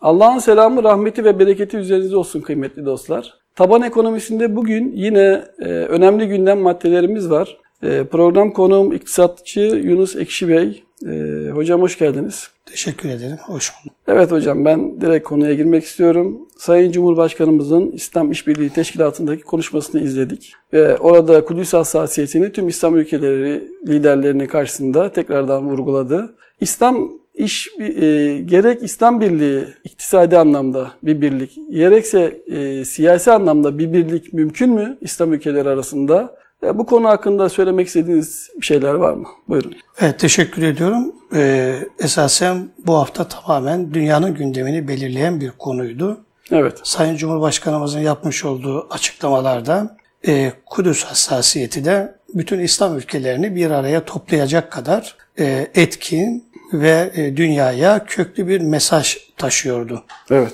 Allah'ın selamı, rahmeti ve bereketi üzerinize olsun kıymetli dostlar. Taban ekonomisinde bugün yine e, önemli gündem maddelerimiz var. E, program konuğum iktisatçı Yunus Ekşi Bey. E, hocam hoş geldiniz. Teşekkür ederim. Hoş bulduk. Evet hocam ben direkt konuya girmek istiyorum. Sayın Cumhurbaşkanımızın İslam İşbirliği Teşkilatı'ndaki konuşmasını izledik. Ve orada Kudüs hassasiyetini tüm İslam ülkeleri liderlerinin karşısında tekrardan vurguladı. İslam iş e, gerek İslam Birliği iktisadi anlamda bir birlik, gerekse e, siyasi anlamda bir birlik mümkün mü İslam ülkeleri arasında? E, bu konu hakkında söylemek istediğiniz bir şeyler var mı? Buyurun. Evet teşekkür ediyorum. Ee, esasen bu hafta tamamen dünyanın gündemini belirleyen bir konuydu. Evet. Sayın Cumhurbaşkanımızın yapmış olduğu açıklamalarda e, Kudüs hassasiyeti de bütün İslam ülkelerini bir araya toplayacak kadar e, etkin ve e, dünyaya köklü bir mesaj taşıyordu. Evet.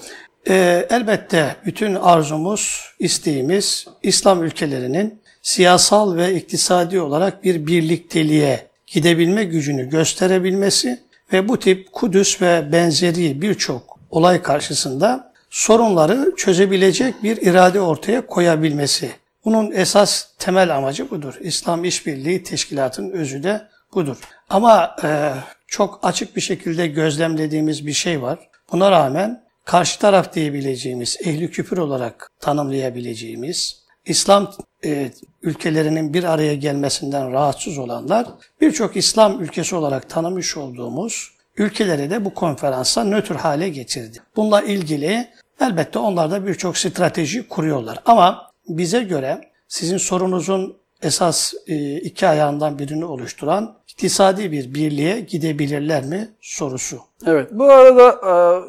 E, elbette bütün arzumuz, isteğimiz İslam ülkelerinin siyasal ve iktisadi olarak bir birlikteliğe gidebilme gücünü gösterebilmesi ve bu tip Kudüs ve benzeri birçok olay karşısında sorunları çözebilecek bir irade ortaya koyabilmesi. Bunun esas temel amacı budur. İslam İşbirliği Teşkilatı'nın özü de budur. Ama e, çok açık bir şekilde gözlemlediğimiz bir şey var. Buna rağmen karşı taraf diyebileceğimiz, ehli küfür olarak tanımlayabileceğimiz, İslam e, ülkelerinin bir araya gelmesinden rahatsız olanlar, birçok İslam ülkesi olarak tanımış olduğumuz ülkeleri de bu konferansa nötr hale getirdi. Bununla ilgili elbette onlar da birçok strateji kuruyorlar. Ama bize göre sizin sorunuzun esas e, iki ayağından birini oluşturan iktisadi bir birliğe gidebilirler mi sorusu. Evet. Bu arada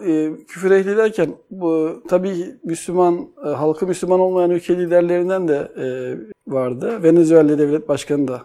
e, küfür ehli derken bu tabii Müslüman e, halkı Müslüman olmayan ülke liderlerinden de e, vardı. Venezuela devlet başkanı da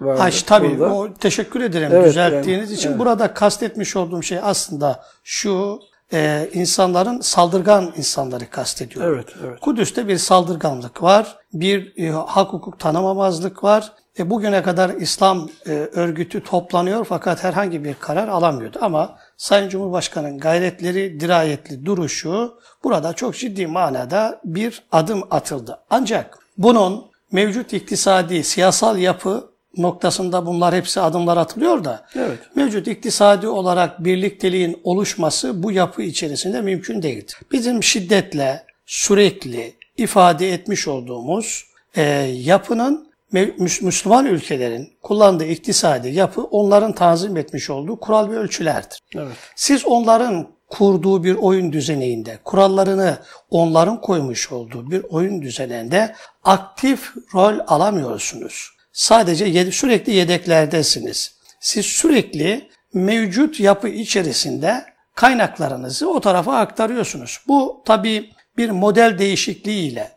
vardı. Ha, tabii o, teşekkür ederim evet, düzelttiğiniz yani, için. Evet. Burada kastetmiş olduğum şey aslında şu e, insanların saldırgan insanları kastediyor. Evet, evet. Kudüs'te bir saldırganlık var, bir e, hak hukuk tanımamazlık var. E, bugüne kadar İslam e, örgütü toplanıyor fakat herhangi bir karar alamıyordu. Ama Sayın Cumhurbaşkanı'nın gayretleri, dirayetli duruşu burada çok ciddi manada bir adım atıldı. Ancak bunun mevcut iktisadi, siyasal yapı noktasında bunlar hepsi adımlar atılıyor da evet. mevcut iktisadi olarak birlikteliğin oluşması bu yapı içerisinde mümkün değildir. Bizim şiddetle sürekli ifade etmiş olduğumuz e, yapının Müslüman ülkelerin kullandığı iktisadi yapı onların tanzim etmiş olduğu kural ve ölçülerdir. Evet. Siz onların kurduğu bir oyun düzeninde, kurallarını onların koymuş olduğu bir oyun düzeninde aktif rol alamıyorsunuz. Sadece sürekli yedeklerdesiniz. Siz sürekli mevcut yapı içerisinde kaynaklarınızı o tarafa aktarıyorsunuz. Bu tabii bir model değişikliğiyle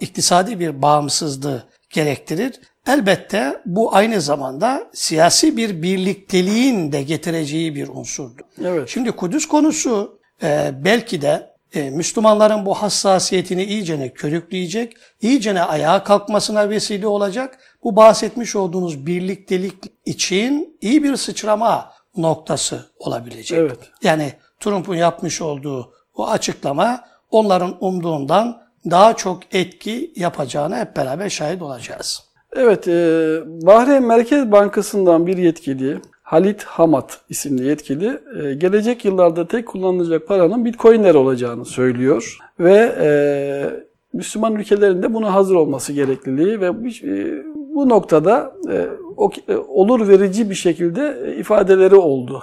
iktisadi bir bağımsızlığı gerektirir. Elbette bu aynı zamanda siyasi bir birlikteliğin de getireceği bir unsurdur. Evet. Şimdi Kudüs konusu e, belki de e, Müslümanların bu hassasiyetini iyicene körükleyecek, iyicene ayağa kalkmasına vesile olacak. Bu bahsetmiş olduğunuz birliktelik için iyi bir sıçrama noktası olabilecek. Evet. Yani Trump'un yapmış olduğu bu açıklama onların umduğundan daha çok etki yapacağına hep beraber şahit olacağız. Evet, e, Bahreyn Merkez Bankası'ndan bir yetkili, Halit Hamad isimli yetkili, e, gelecek yıllarda tek kullanılacak paranın bitcoinler olacağını söylüyor. Ve e, Müslüman ülkelerinde buna hazır olması gerekliliği ve bu noktada olur verici bir şekilde ifadeleri oldu.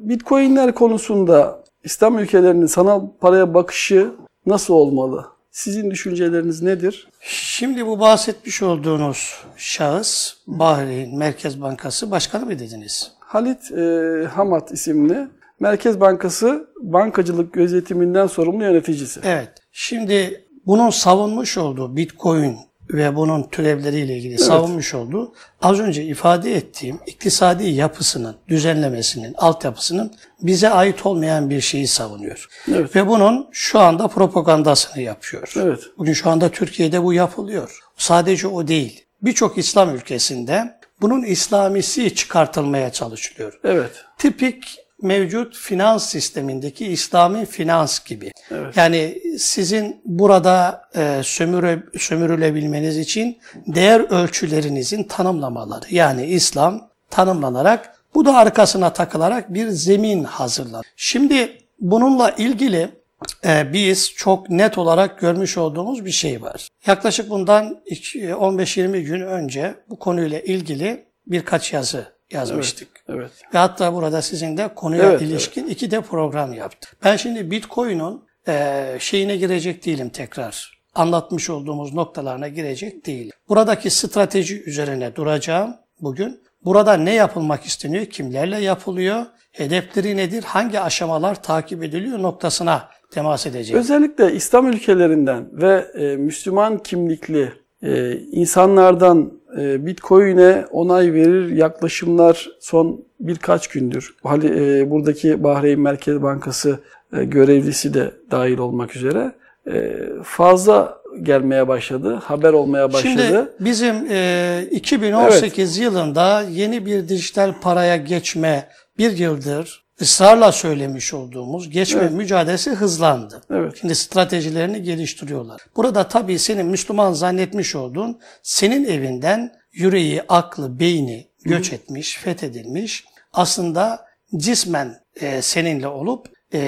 Bitcoinler konusunda İslam ülkelerinin sanal paraya bakışı nasıl olmalı? Sizin düşünceleriniz nedir? Şimdi bu bahsetmiş olduğunuz şahıs Bahreyn Merkez Bankası Başkanı mı dediniz? Halit e, Hamad isimli Merkez Bankası bankacılık gözetiminden sorumlu yöneticisi. Evet. Şimdi bunun savunmuş olduğu Bitcoin ve bunun türevleriyle ilgili evet. savunmuş olduğu az önce ifade ettiğim iktisadi yapısının, düzenlemesinin, altyapısının bize ait olmayan bir şeyi savunuyor. Evet. Ve bunun şu anda propagandasını yapıyor. Evet. Bugün şu anda Türkiye'de bu yapılıyor. Sadece o değil. Birçok İslam ülkesinde bunun İslamisi çıkartılmaya çalışılıyor. Evet. Tipik mevcut finans sistemindeki İslami finans gibi. Yani sizin burada e, sömüre, sömürülebilmeniz için değer ölçülerinizin tanımlamaları yani İslam tanımlanarak bu da arkasına takılarak bir zemin hazırlanır. Şimdi bununla ilgili e, biz çok net olarak görmüş olduğumuz bir şey var. Yaklaşık bundan iki- 15-20 gün önce bu konuyla ilgili birkaç yazı yazmıştık. Evet. Ve hatta burada sizinle konuya Evet, ilişkin iki de program yaptık. Ben şimdi Bitcoin'un e, şeyine girecek değilim tekrar. Anlatmış olduğumuz noktalarına girecek değilim. Buradaki strateji üzerine duracağım bugün. Burada ne yapılmak isteniyor, kimlerle yapılıyor, hedefleri nedir, hangi aşamalar takip ediliyor noktasına temas edeceğim. Özellikle İslam ülkelerinden ve e, Müslüman kimlikli e, insanlardan e, Bitcoin'e onay verir yaklaşımlar son birkaç gündür. E, buradaki Bahreyn Merkez Bankası e, görevlisi de dahil olmak üzere e, fazla gelmeye başladı, haber olmaya başladı. Şimdi bizim e, 2018 yılında yeni bir dijital paraya geçme bir yıldır ısrarla söylemiş olduğumuz geçme mücadelesi hızlandı. Evet. Şimdi stratejilerini geliştiriyorlar. Burada tabii senin Müslüman zannetmiş olduğun senin evinden yüreği, aklı, beyni göç etmiş, fethedilmiş. Aslında cismen e, seninle olup e,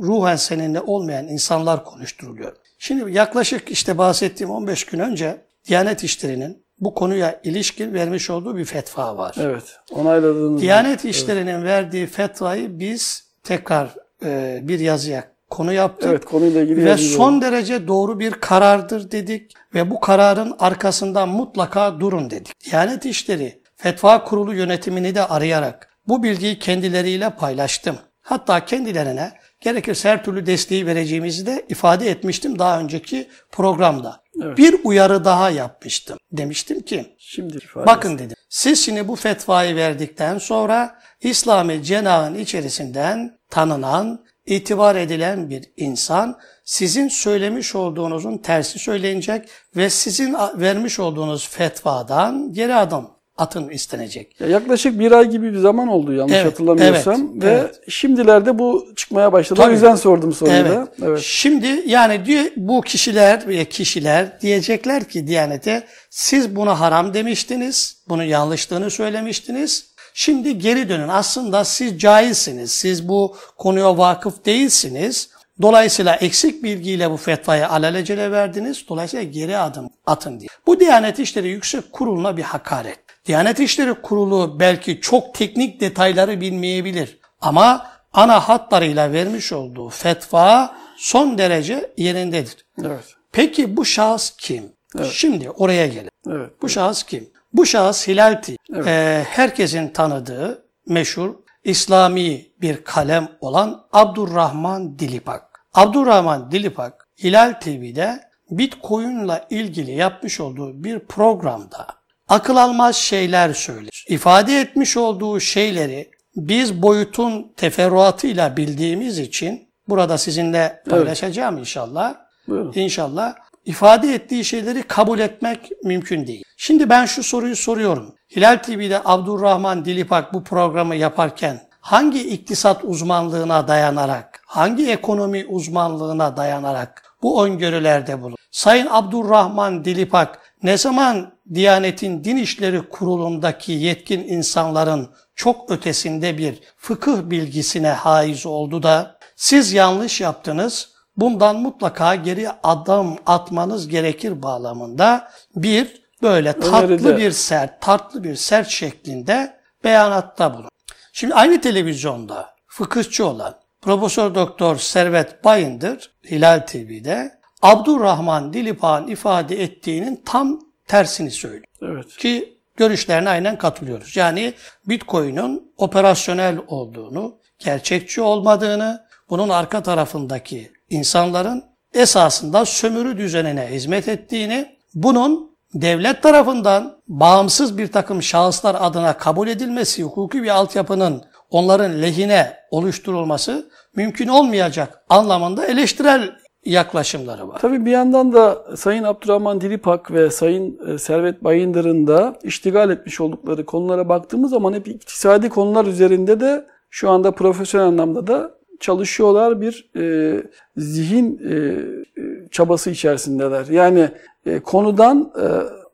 ruhen seninle olmayan insanlar konuşturuluyor. Şimdi yaklaşık işte bahsettiğim 15 gün önce Diyanet İşleri'nin bu konuya ilişkin vermiş olduğu bir fetva var. Evet, onayladığınız Diyanet İşleri'nin verdiği fetvayı biz tekrar e, bir yazıya konu yaptık. Evet, konuyla ilgili Ve son derece doğru bir karardır dedik ve bu kararın arkasından mutlaka durun dedik. Diyanet İşleri Fetva Kurulu yönetimini de arayarak bu bilgiyi kendileriyle paylaştım. Hatta kendilerine gerekirse her türlü desteği vereceğimizi de ifade etmiştim daha önceki programda. Bir uyarı daha yapmıştım. Demiştim ki Şimdi ifade Bakın dedim. Siz şimdi bu fetvayı verdikten sonra İslami cenahın içerisinden tanınan, itibar edilen bir insan sizin söylemiş olduğunuzun tersi söylenecek ve sizin vermiş olduğunuz fetvadan geri adım atın istenecek. Ya yaklaşık bir ay gibi bir zaman oldu yanlış Evet, hatırlamıyorsam evet, ve evet. şimdilerde bu çıkmaya başladı. O Tabii. yüzden sordum soruyu Evet. da. Evet. Şimdi yani diyor, bu kişiler ve kişiler diyecekler ki Diyanet'e siz bunu haram demiştiniz, bunun yanlışlığını söylemiştiniz. Şimdi geri dönün. Aslında siz cahilsiniz. Siz bu konuya vakıf değilsiniz. Dolayısıyla eksik bilgiyle bu fetvayı alelacele verdiniz. Dolayısıyla geri adım atın diye. Bu Diyanet İşleri Yüksek Kurulu'na bir hakaret. Diyanet İşleri Kurulu belki çok teknik detayları bilmeyebilir. Ama ana hatlarıyla vermiş olduğu fetva son derece yerindedir. Evet. Peki bu şahıs kim? Şimdi oraya gelelim. Evet. Bu şahıs kim? Bu şahıs Hilalti. Ee, herkesin tanıdığı meşhur İslami bir kalem olan Abdurrahman Dilipak. Abdurrahman Dilipak Hilal TV'de Bitcoin'la ilgili yapmış olduğu bir programda akıl almaz şeyler söyler. İfade etmiş olduğu şeyleri biz boyutun teferruatıyla bildiğimiz için burada sizinle paylaşacağım inşallah. Buyurun. İnşallah ifade ettiği şeyleri kabul etmek mümkün değil. Şimdi ben şu soruyu soruyorum. Hilal TV'de Abdurrahman Dilipak bu programı yaparken hangi iktisat uzmanlığına dayanarak, hangi ekonomi uzmanlığına dayanarak bu öngörülerde bulun? Sayın Abdurrahman Dilipak ne zaman Diyanet'in Din İşleri Kurulu'ndaki yetkin insanların çok ötesinde bir fıkıh bilgisine haiz oldu da siz yanlış yaptınız, bundan mutlaka geri adım atmanız gerekir bağlamında bir böyle tatlı Öneride. bir sert, tatlı bir sert şeklinde beyanatta bulun. Şimdi aynı televizyonda fıkıhçı olan Profesör Doktor Servet Bayındır Hilal TV'de Abdurrahman Dilipak'ın ifade ettiğinin tam tersini söylüyor. Evet. Ki görüşlerine aynen katılıyoruz. Yani Bitcoin'in operasyonel olduğunu, gerçekçi olmadığını, bunun arka tarafındaki insanların esasında sömürü düzenine hizmet ettiğini, bunun devlet tarafından bağımsız bir takım şahıslar adına kabul edilmesi, hukuki bir altyapının onların lehine oluşturulması mümkün olmayacak anlamında eleştirel yaklaşımları var. Tabii bir yandan da Sayın Abdurrahman Dilipak ve Sayın e, Servet Bayındır'ın da iştigal etmiş oldukları konulara baktığımız zaman hep iktisadi konular üzerinde de şu anda profesyonel anlamda da çalışıyorlar bir e, zihin e, e, çabası içerisindeler. Yani e, konudan e,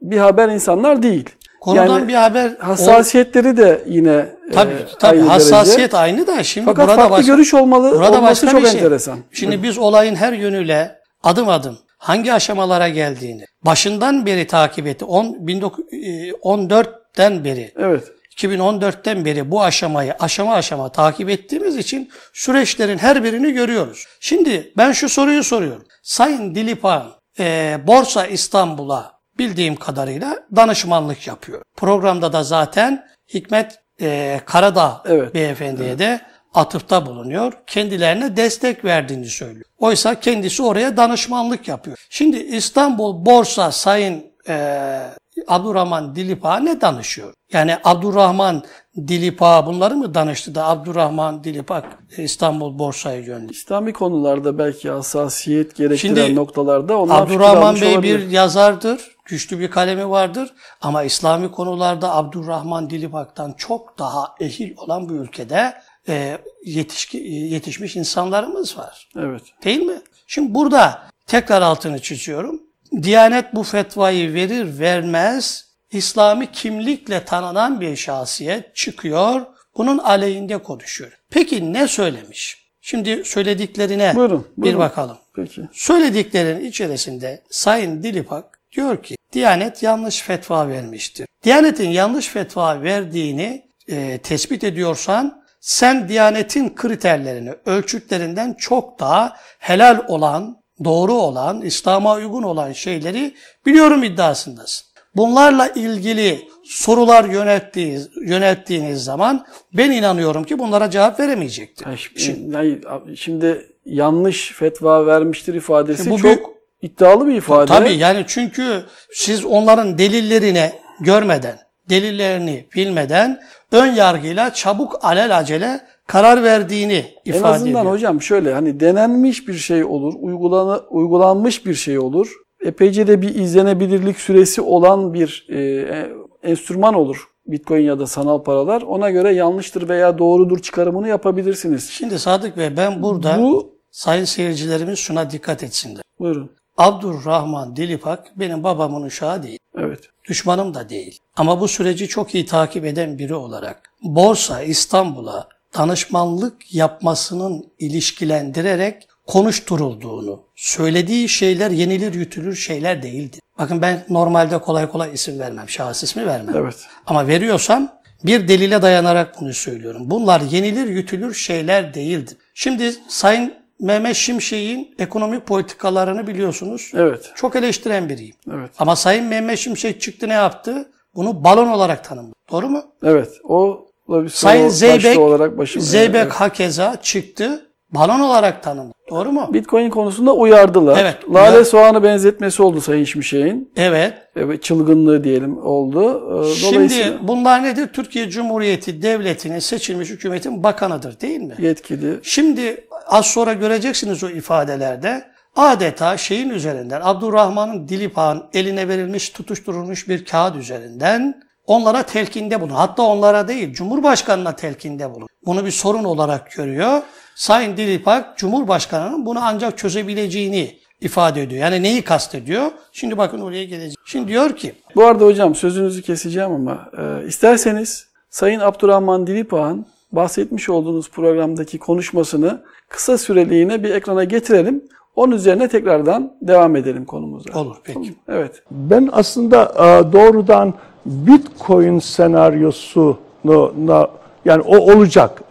bir haber insanlar değil. Konudan yani bir haber hassasiyetleri de yine e, tabii tabii aynı hassasiyet derece. aynı da şimdi Fakat burada farklı başka, görüş olmalı burada olması başka çok şey. enteresan. Şimdi biz olayın her yönüyle adım adım hangi aşamalara geldiğini başından beri takip etti. 10 1914'ten beri Evet. 2014'ten beri bu aşamayı aşama aşama takip ettiğimiz için süreçlerin her birini görüyoruz. Şimdi ben şu soruyu soruyorum. Sayın Dilipan e, Borsa İstanbul'a bildiğim kadarıyla danışmanlık yapıyor. Programda da zaten Hikmet e, Karadağ Evet. beyefendiye de atıfta bulunuyor. Kendilerine destek verdiğini söylüyor. Oysa kendisi oraya danışmanlık yapıyor. Şimdi İstanbul Borsa Sayın e, Abdurrahman Dilipağ'a ne danışıyor? Yani Abdurrahman Dilipağ bunları mı danıştı da Abdurrahman Dilipak İstanbul Borsa'ya gönderdi? İslami konularda belki hassasiyet gerektiren Şimdi noktalarda onlar Abdurrahman Bey olabilir. bir yazardır, güçlü bir kalemi vardır ama İslami konularda Abdurrahman Dilipak'tan çok daha ehil olan bu ülkede e, yetişki, yetişmiş insanlarımız var. Evet. Değil mi? Şimdi burada tekrar altını çiziyorum. Diyanet bu fetvayı verir vermez İslami kimlikle tanınan bir şahsiyet çıkıyor. Bunun aleyhinde konuşuyor. Peki ne söylemiş? Şimdi söylediklerine Buyurun, bir buyurun. bakalım. Peki. Söylediklerin içerisinde Sayın Dilipak diyor ki Diyanet yanlış fetva vermiştir. Diyanetin yanlış fetva verdiğini e, tespit ediyorsan sen Diyanetin kriterlerini, ölçütlerinden çok daha helal olan, doğru olan, İslam'a uygun olan şeyleri biliyorum iddiasındasın. Bunlarla ilgili sorular yönelttiği, yönelttiğiniz zaman ben inanıyorum ki bunlara cevap veremeyecektir. Yani şimdi, yani şimdi yanlış fetva vermiştir ifadesi Bu çok büyük- iddialı bir ifade. Tabii yani çünkü siz onların delillerini görmeden, delillerini bilmeden ön yargıyla çabuk alelacele karar verdiğini En ifade azından ediyor. hocam şöyle hani denenmiş bir şey olur, uygulana, uygulanmış bir şey olur. Epeyce de bir izlenebilirlik süresi olan bir e, e, enstrüman olur. Bitcoin ya da sanal paralar. Ona göre yanlıştır veya doğrudur çıkarımını yapabilirsiniz. Şimdi Sadık Bey ben burada Bu sayın seyircilerimiz şuna dikkat etsinler. buyurun. Abdurrahman Dilipak benim babamın uşağı değil. Evet. Düşmanım da değil. Ama bu süreci çok iyi takip eden biri olarak Borsa İstanbul'a danışmanlık yapmasının ilişkilendirerek konuşturulduğunu, söylediği şeyler yenilir yutulur şeyler değildir. Bakın ben normalde kolay kolay isim vermem, şahıs ismi vermem. Evet. Ama veriyorsam bir delile dayanarak bunu söylüyorum. Bunlar yenilir yutulur şeyler değildir. Şimdi Sayın Mehmet Şimşek'in ekonomik politikalarını biliyorsunuz. Evet. Çok eleştiren biriyim. Evet. Ama Sayın Mehmet Şimşek çıktı ne yaptı? Bunu balon olarak tanımladı. Doğru mu? Evet. O bir Sayın Zeybek, olarak başım. Zeybek Evet. hakeza çıktı. Balon olarak tanımladı. Doğru mu? Bitcoin konusunda uyardılar. Evet, Lale soğanı benzetmesi oldu Sayın Şimşek'in. Evet. Evet, çılgınlığı diyelim oldu. Ee, Şimdi Dolayısıyla bunlar nedir? Türkiye Cumhuriyeti Devleti'nin seçilmiş hükümetin bakanıdır değil mi? yetkili. Şimdi az sonra göreceksiniz o ifadelerde adeta şeyin üzerinden Abdurrahman'ın Dilipağ'ın eline verilmiş tutuşturulmuş bir kağıt üzerinden onlara telkinde bulun. Hatta onlara değil Cumhurbaşkanı'na telkinde bulun. Bunu bir sorun olarak görüyor. Sayın Dilipak Cumhurbaşkanı'nın bunu ancak çözebileceğini ifade ediyor. Yani neyi kastediyor? Şimdi bakın oraya geleceğim. Şimdi diyor ki Bu arada hocam sözünüzü keseceğim ama e, isterseniz Sayın Abdurrahman Dilipağ'ın bahsetmiş olduğunuz programdaki konuşmasını kısa süreliğine bir ekrana getirelim. Onun üzerine tekrardan devam edelim konumuza. olur peki. Evet. Ben aslında e, doğrudan Bitcoin senaryosuna yani o olacak.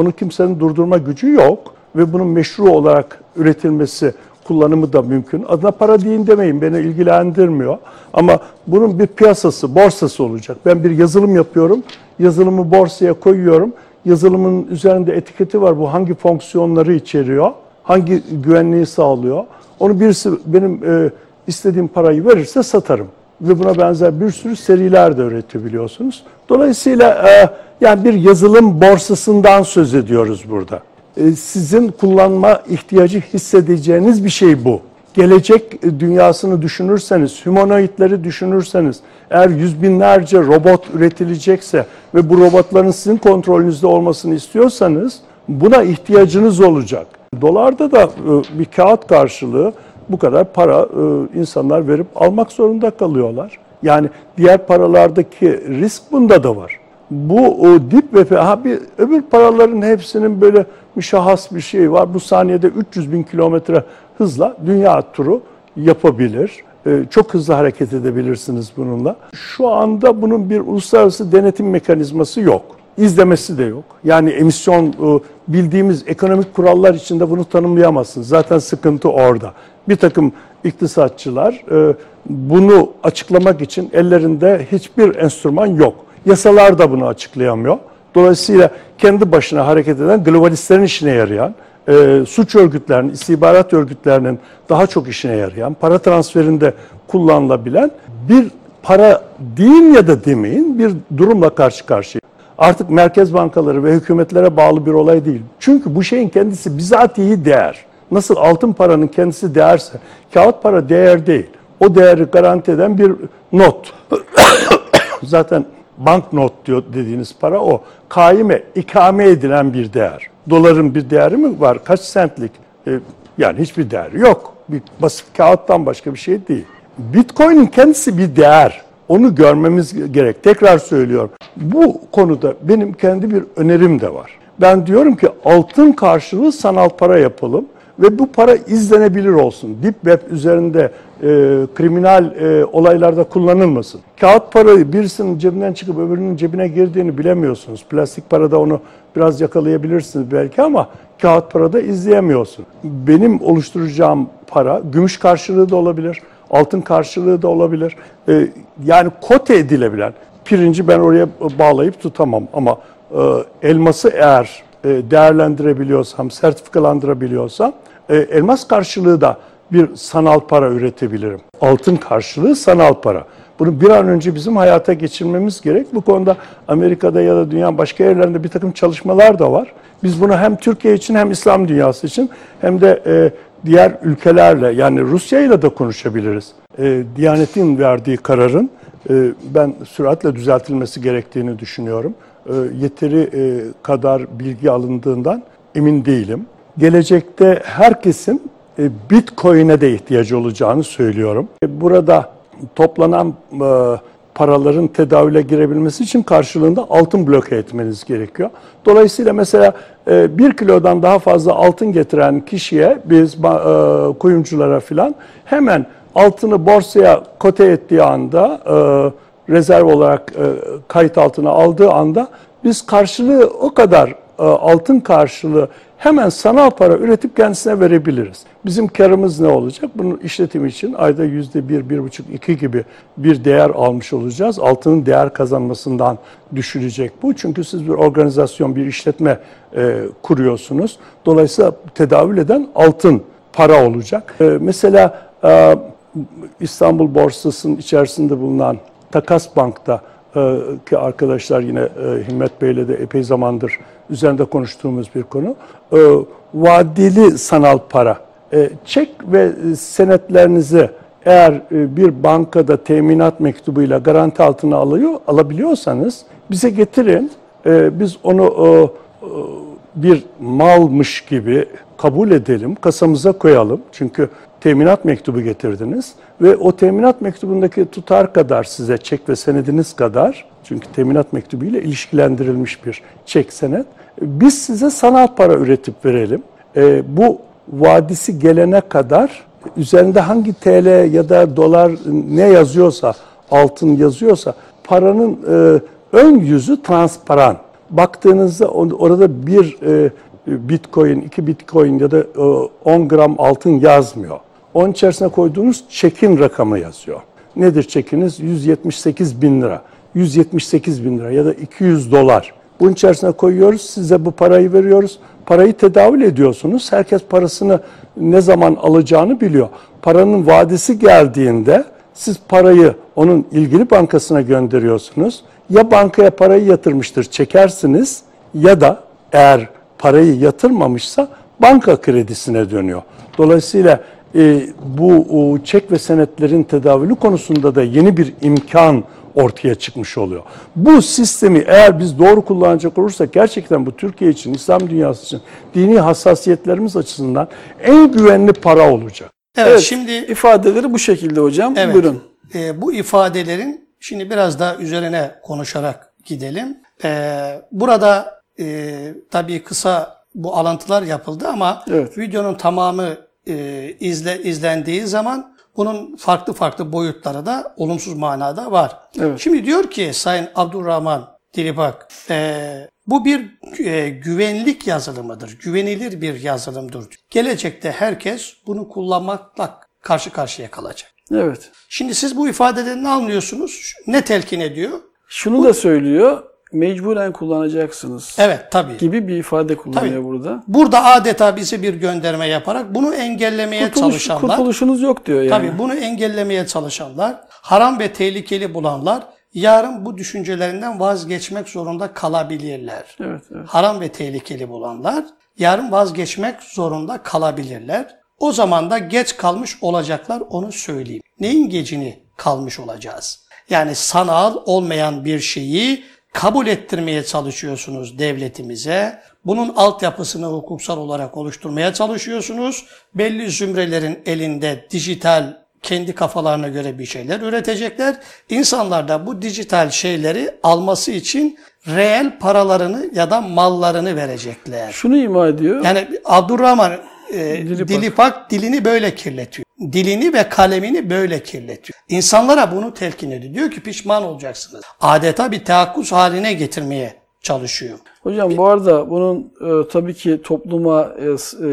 E, Onu kimsenin durdurma gücü yok ve bunun meşru olarak üretilmesi, kullanımı da mümkün. Adına para deyin demeyin beni ilgilendirmiyor. Ama bunun bir piyasası, borsası olacak. Ben bir yazılım yapıyorum. Yazılımı borsaya koyuyorum. Yazılımın üzerinde etiketi var. Bu hangi fonksiyonları içeriyor? Hangi güvenliği sağlıyor? Onu birisi benim e, istediğim parayı verirse satarım. Ve buna benzer bir sürü seriler de üretebiliyorsunuz. Dolayısıyla e, yani bir yazılım borsasından söz ediyoruz burada. E, sizin kullanma ihtiyacı hissedeceğiniz bir şey bu. gelecek dünyasını düşünürseniz, humanoidleri düşünürseniz, eğer yüz binlerce robot üretilecekse ve bu robotların sizin kontrolünüzde olmasını istiyorsanız buna ihtiyacınız olacak. Dolarda da e, bir kağıt karşılığı bu kadar para e, insanlar verip almak zorunda kalıyorlar. Yani diğer paralardaki risk bunda da var. Bu o dip ve ha bir öbür paraların hepsinin böyle müşahhas bir şey var. Bu saniyede 300 bin kilometre hızla dünya turu yapabilir. Ee, çok hızlı hareket edebilirsiniz bununla. Şu anda bunun bir uluslararası denetim mekanizması yok. İzlemesi de yok. Yani emisyon e, bildiğimiz ekonomik kurallar içinde bunu tanımlayamazsınız. Zaten sıkıntı orada. Bir takım iktisatçılar e, bunu açıklamak için ellerinde hiçbir enstrüman yok. Yasalar da bunu açıklayamıyor. Dolayısıyla kendi başına hareket eden globalistlerin işine yarayan, e, suç örgütlerinin, istihbarat örgütlerinin daha çok işine yarayan, para transferinde kullanılabilen bir para deyin ya da demeyin bir durumla karşı karşıya. Artık merkez bankaları ve hükümetlere bağlı bir olay değil. Çünkü bu şeyin kendisi bizatihi değer. Nasıl altın paranın kendisi değerse, kağıt para değer değil. O değeri garanti eden bir not. Zaten banknot diyor dediğiniz para o. Kaime, ikame edilen bir değer. Doların bir değeri mi var? Kaç sentlik? E, yani hiçbir değeri yok. Bir basit kağıttan başka bir şey değil. Bitcoin'in kendisi bir değer. Onu görmemiz gerek. Tekrar söylüyorum. Bu konuda benim kendi bir önerim de var. Ben diyorum ki altın karşılığı sanal para yapalım ve bu para izlenebilir olsun. Deep Web üzerinde e, kriminal e, olaylarda kullanılmasın. Kağıt parayı birisinin cebinden çıkıp öbürünün cebine girdiğini bilemiyorsunuz. Plastik parada onu biraz yakalayabilirsiniz belki ama kağıt parada izleyemiyorsun. Benim oluşturacağım para gümüş karşılığı da olabilir, altın karşılığı da olabilir. E, yani kote edilebilen pirinci ben oraya bağlayıp tutamam ama e, elması eğer e, değerlendirebiliyorsam, sertifikalandırabiliyorsam e, elmas karşılığı da bir sanal para üretebilirim. Altın karşılığı sanal para. Bunu bir an önce bizim hayata geçirmemiz gerek. Bu konuda Amerika'da ya da dünyanın başka yerlerinde bir takım çalışmalar da var. Biz bunu hem Türkiye için hem İslam dünyası için hem de e, diğer ülkelerle yani Rusya ile de konuşabiliriz. E, Diyanet'in verdiği kararın e, ben süratle düzeltilmesi gerektiğini düşünüyorum. E, yeteri e, kadar bilgi alındığından emin değilim. Gelecekte herkesin e, Bitcoin'e de ihtiyacı olacağını söylüyorum. Burada toplanan paraların tedavüle girebilmesi için karşılığında altın bloke etmeniz gerekiyor. Dolayısıyla mesela bir kilodan daha fazla altın getiren kişiye biz kuyumculara filan hemen altını borsaya kote ettiği anda rezerv olarak kayıt altına aldığı anda biz karşılığı o kadar altın karşılığı hemen sanal para üretip kendisine verebiliriz. Bizim karımız ne olacak? Bunun işletim için ayda yüzde bir, bir buçuk, iki gibi bir değer almış olacağız. Altının değer kazanmasından düşürecek bu. Çünkü siz bir organizasyon, bir işletme e, kuruyorsunuz. Dolayısıyla tedavül eden altın para olacak. E, mesela e, İstanbul borsasının içerisinde bulunan Takas Bank'ta e, ki arkadaşlar yine e, Himmet Bey'le de epey zamandır üzerinde konuştuğumuz bir konu. E, vadeli sanal para. E, çek ve senetlerinizi eğer e, bir bankada teminat mektubuyla garanti altına alıyor, alabiliyorsanız bize getirin. E, biz onu e, e, bir malmış gibi kabul edelim, kasamıza koyalım. Çünkü teminat mektubu getirdiniz ve o teminat mektubundaki tutar kadar size çek ve senediniz kadar çünkü teminat mektubu ile ilişkilendirilmiş bir çek senet biz size sanal para üretip verelim. E, bu vadisi gelene kadar üzerinde hangi TL ya da dolar ne yazıyorsa, altın yazıyorsa paranın e, ön yüzü transparan. Baktığınızda orada bir e, bitcoin, iki bitcoin ya da e, 10 gram altın yazmıyor. Onun içerisine koyduğunuz çekin rakamı yazıyor. Nedir çekiniz? 178 bin lira. 178 bin lira ya da 200 dolar. Bunun içerisine koyuyoruz, size bu parayı veriyoruz. Parayı tedavül ediyorsunuz. Herkes parasını ne zaman alacağını biliyor. Paranın vadesi geldiğinde siz parayı onun ilgili bankasına gönderiyorsunuz. Ya bankaya parayı yatırmıştır çekersiniz ya da eğer parayı yatırmamışsa banka kredisine dönüyor. Dolayısıyla e, bu o, çek ve senetlerin tedavülü konusunda da yeni bir imkan ortaya çıkmış oluyor. Bu sistemi eğer biz doğru kullanacak olursak gerçekten bu Türkiye için, İslam dünyası için, dini hassasiyetlerimiz açısından en güvenli para olacak. Evet, Evet, şimdi ifadeleri bu şekilde hocam. Evet. Buyurun. e, bu ifadelerin şimdi biraz daha üzerine konuşarak gidelim. E, burada e, tabii kısa bu alıntılar yapıldı ama Evet. videonun tamamı e, izle izlendiği zaman bunun farklı farklı boyutları da olumsuz manada var. Evet. Şimdi diyor ki Sayın Abdurrahman Dilipak, e, bu bir e, güvenlik yazılımıdır, güvenilir bir yazılımdır. Gelecekte herkes bunu kullanmakla karşı karşıya kalacak. Evet. Şimdi siz bu ifadeden ne anlıyorsunuz? Ne telkin ediyor? Şunu da söylüyor. Mecburen kullanacaksınız. Evet tabii. Gibi bir ifade kullanıyor Tabii. burada. Burada adeta bize bir gönderme yaparak bunu engellemeye Kurtuluş, çalışanlar, kurtuluşunuz yok diyor yani. tabii bunu engellemeye çalışanlar, haram ve tehlikeli bulanlar yarın bu düşüncelerinden vazgeçmek zorunda kalabilirler. Evet, evet. Haram ve tehlikeli bulanlar yarın vazgeçmek zorunda kalabilirler. O zaman da geç kalmış olacaklar onu söyleyeyim. Neyin gecini kalmış olacağız? Yani sanal olmayan bir şeyi kabul ettirmeye çalışıyorsunuz devletimize. Bunun altyapısını hukuksal olarak oluşturmaya çalışıyorsunuz. Belli zümrelerin elinde dijital kendi kafalarına göre bir şeyler üretecekler. İnsanlar da bu dijital şeyleri alması için reel paralarını ya da mallarını verecekler. Şunu ima ediyor. Yani Abdurrahman e, Dilipak. Dilipak dilini böyle kirletiyor. Dilini ve kalemini böyle kirletiyor. İnsanlara bunu telkin ediyor. Diyor ki pişman olacaksınız. Adeta bir tehakkuz haline getirmeye çalışıyor. Hocam bu arada bunun e, tabii ki topluma e, e,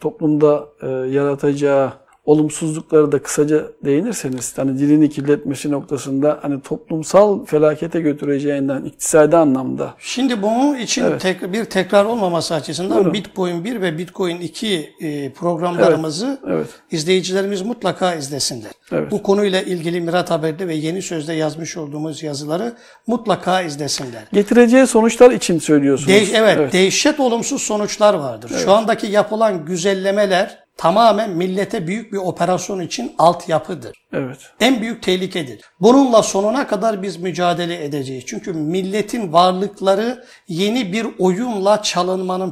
toplumda e, yaratacağı olumsuzlukları da kısaca değinirseniz hani dilini kirletmesi noktasında hani toplumsal felakete götüreceğinden iktisadi anlamda Şimdi bunun için Evet. tek- bir tekrar olmaması açısından Buyurun. Bitcoin 1 ve Bitcoin 2 e, programlarımızı evet. izleyicilerimiz mutlaka izlesinler. Evet. Bu konuyla ilgili Mirat Haber'de ve Yeni Söz'de yazmış olduğumuz yazıları mutlaka izlesinler. getireceği sonuçlar için söylüyorsunuz. De- evet, dehşet olumsuz sonuçlar vardır. Şu andaki yapılan güzellemeler tamamen millete büyük bir operasyon için altyapıdır. evet. En büyük tehlikedir. Bununla sonuna kadar biz mücadele edeceğiz. Çünkü milletin varlıkları yeni bir oyunla çalınmanın.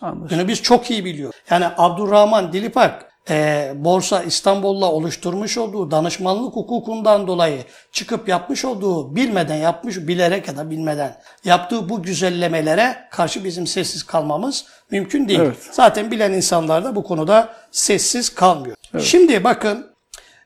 Anlaşıldı. Bunu biz çok iyi biliyoruz. Yani Abdurrahman Dilipak e, Borsa İstanbul'la oluşturmuş olduğu danışmanlık hukukundan dolayı çıkıp yapmış olduğu bilmeden yapmış, bilerek ya da bilmeden yaptığı bu güzellemelere karşı bizim sessiz kalmamız mümkün değil. Evet. Zaten bilen insanlar da bu konuda sessiz kalmıyor. Şimdi bakın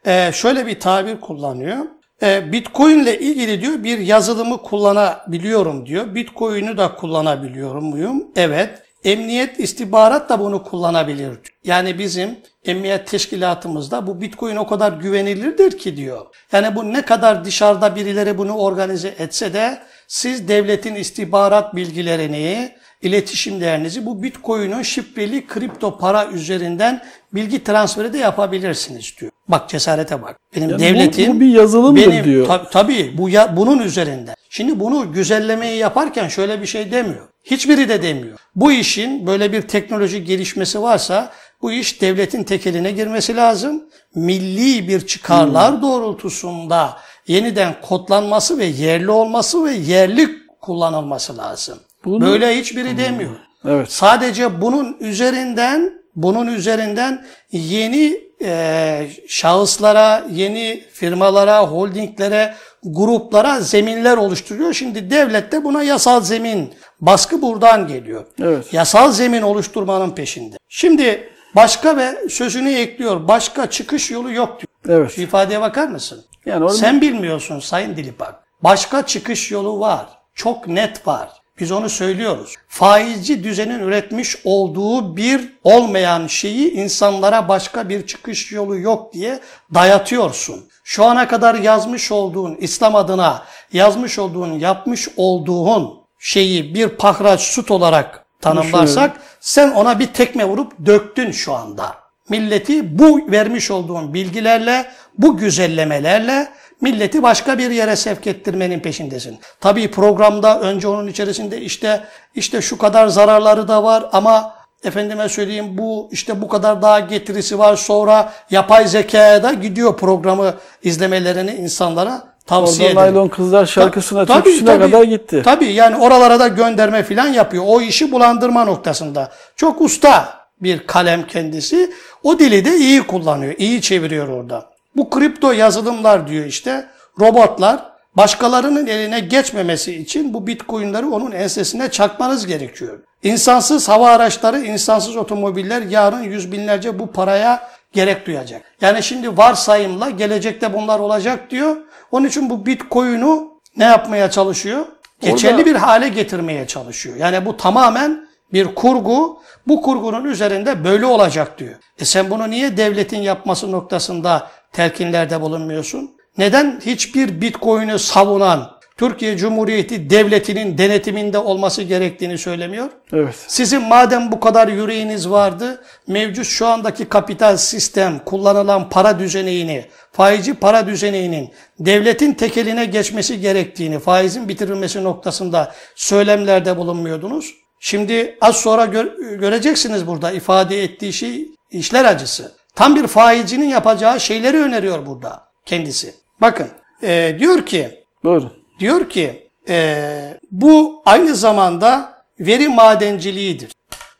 ee, şöyle bir tabir kullanıyor. Ee, Bitcoin ile ilgili diyor bir yazılımı kullanabiliyorum diyor. Bitcoin'i da kullanabiliyorum muyum? Evet. Emniyet istihbarat da bunu kullanabilir. Yani bizim emniyet teşkilatımızda bu Bitcoin o kadar güvenilirdir ki diyor. Yani bu ne kadar dışarıda birileri bunu organize etse de siz devletin istihbarat bilgilerini, iletişimlerinizi bu Bitcoin'in şifreli kripto para üzerinden bilgi transferi de yapabilirsiniz diyor. Bak cesarete bak. Benim Yani bu- devletim bu bir yazılımdır benim, diyor. tab- tabii bu ya, bunun üzerinden. Şimdi bunu güzellemeyi yaparken şöyle bir şey demiyor. Hiçbiri de demiyor. Bu işin böyle bir teknoloji gelişmesi varsa bu iş devletin tekeline girmesi lazım. Milli bir çıkarlar Hmm. doğrultusunda yeniden kodlanması ve yerli olması ve yerli kullanılması lazım. Bunu- Böyle hiçbiri demiyor. Evet. Sadece bunun üzerinden bunun üzerinden yeni e, şahıslara, yeni firmalara, holdinglere, gruplara zeminler oluşturuyor. Şimdi devlet de buna yasal zemin, baskı buradan geliyor. Evet. Yasal zemin oluşturmanın peşinde. Şimdi başka ve sözünü ekliyor. Başka çıkış yolu yok diyor. Evet. Şu ifadeye bakar mısın? Yani Sen bilmiyorsun Sayın Dilipak. Başka çıkış yolu var. Çok net var. Biz onu söylüyoruz. Faizci düzenin üretmiş olduğu bir olmayan şeyi insanlara başka bir çıkış yolu yok diye dayatıyorsun. Şu ana kadar yazmış olduğun, İslam adına yazmış olduğun, yapmış olduğun şeyi bir pahraç süt olarak tanımlarsak sen ona bir tekme vurup döktün şu anda. Milleti bu vermiş olduğun bilgilerle, bu güzellemelerle milleti başka bir yere sevk ettirmenin peşindesin. Tabii programda önce onun içerisinde işte işte şu kadar zararları da var ama efendime söyleyeyim bu işte bu kadar daha getirisi var sonra yapay zekaya da gidiyor programı izlemelerini insanlara tavsiye Oradan ederim. Naylon Kızlar şarkısına, Ta- türküsüne tabii. kadar gitti. Tabii yani oralara da gönderme falan yapıyor. O işi bulandırma noktasında. Çok usta bir kalem kendisi. O dili de iyi kullanıyor. iyi çeviriyor orada. Bu kripto yazılımlar diyor işte. Robotlar başkalarının eline geçmemesi için bu bitcoinleri onun ensesine çakmanız gerekiyor. İnsansız hava araçları, insansız otomobiller yarın yüz binlerce bu paraya gerek duyacak. Yani şimdi varsayımla gelecekte bunlar olacak diyor. Onun için bu bitcoin'u ne yapmaya çalışıyor? Geçerli Orada- bir hale getirmeye çalışıyor. Yani bu tamamen bir kurgu. Bu kurgunun üzerinde böyle olacak diyor. E sen bunu niye devletin yapması noktasında telkinlerde bulunmuyorsun? Neden hiçbir bitcoin'i savunan Türkiye Cumhuriyeti Devleti'nin denetiminde olması gerektiğini söylemiyor? Evet. Sizin madem bu kadar yüreğiniz vardı, mevcut şu andaki kapital sistem, kullanılan para düzeneğini, faizi para düzeneğinin devletin tekeline geçmesi gerektiğini, faizin bitirilmesi noktasında söylemlerde bulunmuyordunuz. Şimdi az sonra gör- göreceksiniz burada ifade ettiği şey işler acısı. Tam bir faizcinin yapacağı şeyleri öneriyor burada kendisi. Bakın e, diyor ki Buyurun. Diyor ki eee, bu aynı zamanda veri madenciliğidir.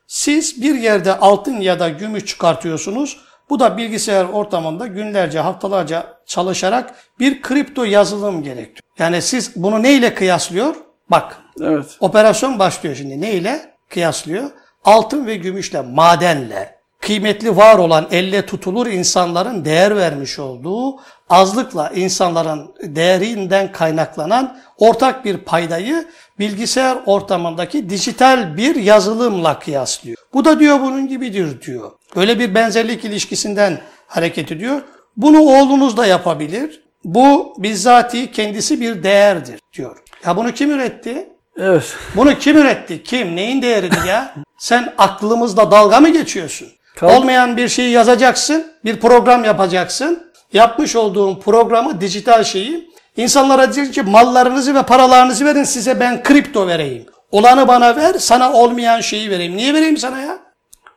Siz bir yerde altın ya da gümüş çıkartıyorsunuz. Bu da bilgisayar ortamında günlerce, haftalarca çalışarak bir kripto yazılım gerektiriyor. Yani siz bunu neyle kıyaslıyor? Bak Evet. Operasyon başlıyor şimdi. Ne ile? Kıyaslıyor. Altın ve gümüşle, madenle, kıymetli var olan elle tutulur insanların değer vermiş olduğu azlıkla insanların değerinden kaynaklanan ortak bir paydayı bilgisayar ortamındaki dijital bir yazılımla kıyaslıyor. Bu da diyor bunun gibidir diyor. Böyle bir benzerlik ilişkisinden hareket ediyor. Bunu oğlunuz da yapabilir. Bu bizzati kendisi bir değerdir diyor. Ya bunu kim üretti? Evet. Bunu kim üretti? Kim? Neyin değeridir ya? Sen aklımızla dalga mı geçiyorsun? Kal- Olmayan bir şeyi yazacaksın, bir program yapacaksın. Yapmış olduğun programı, dijital şeyi insanlara diyeceksin ki mallarınızı ve paralarınızı verin size ben kripto vereyim. Olanı bana ver, sana olmayan şeyi vereyim. Niye vereyim sana ya?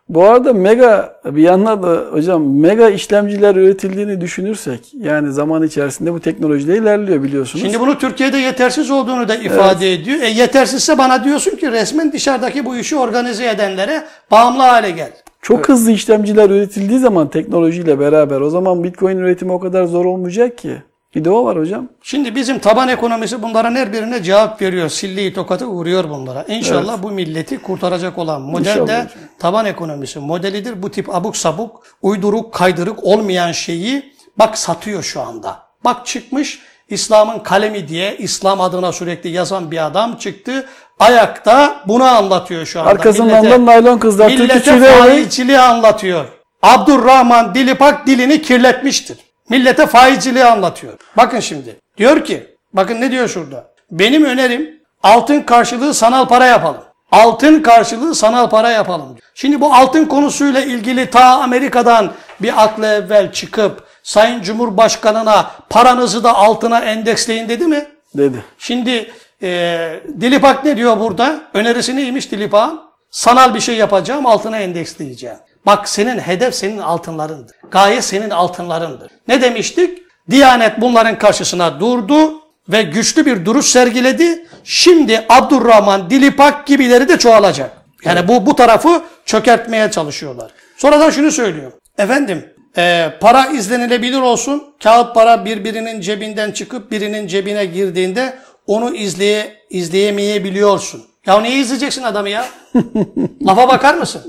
Bu arada mega bir yandan da hocam mega işlemciler üretildiğini düşünürsek yani zaman içerisinde bu teknolojide ilerliyor biliyorsunuz. Şimdi bunu Türkiye'de yetersiz olduğunu da ifade ediyor. E yetersizse bana diyorsun ki resmen dışarıdaki bu işi organize edenlere bağımlı hale gel. Çok hızlı işlemciler üretildiği zaman teknolojiyle beraber o zaman Bitcoin üretimi o kadar zor olmayacak ki. Bir de o var hocam. Şimdi bizim taban ekonomisi bunların her birine cevap veriyor. Silliği tokatı vuruyor bunlara. İnşallah bu milleti kurtaracak olan model İnşallah de taban ekonomisi modelidir. Bu tip abuk sabuk, uyduruk, kaydırık olmayan şeyi bak satıyor şu anda. Bak çıkmış İslam'ın kalemi diye İslam adına sürekli yazan bir adam çıktı. Ayakta bunu anlatıyor şu anda. Arkasından Millete- da naylon kızlar Millete faizciliği anlatıyor. Abdurrahman Dilipak dilini kirletmiştir. Millete faizciliği anlatıyor. Bakın şimdi. Diyor ki, bakın ne diyor şurada. Benim önerim altın karşılığı sanal para yapalım. Altın karşılığı sanal para yapalım. diyor. Şimdi bu altın konusuyla ilgili ta Amerika'dan bir aklı evvel çıkıp Sayın Cumhurbaşkanına paranızı da altına endeksleyin dedi mi? dedi. Şimdi e, Dilipak ne diyor burada? Önerisi neymiş Dilipak'ın? Sanal bir şey yapacağım, altına endeksleyeceğim. Bak senin hedef senin altınlarındır. Gaye senin altınlarındır. Ne demiştik? Diyanet bunların karşısına durdu ve güçlü bir duruş sergiledi. Şimdi Abdurrahman, Dilipak gibileri de çoğalacak. Yani bu bu tarafı çökertmeye çalışıyorlar. Sonradan şunu söylüyor. Efendim e, para izlenilebilir olsun. Kağıt para birbirinin cebinden çıkıp birinin cebine girdiğinde onu izleye izleyemeyebiliyorsun. Ya niye izleyeceksin adamı ya? Lafa bakar mısın?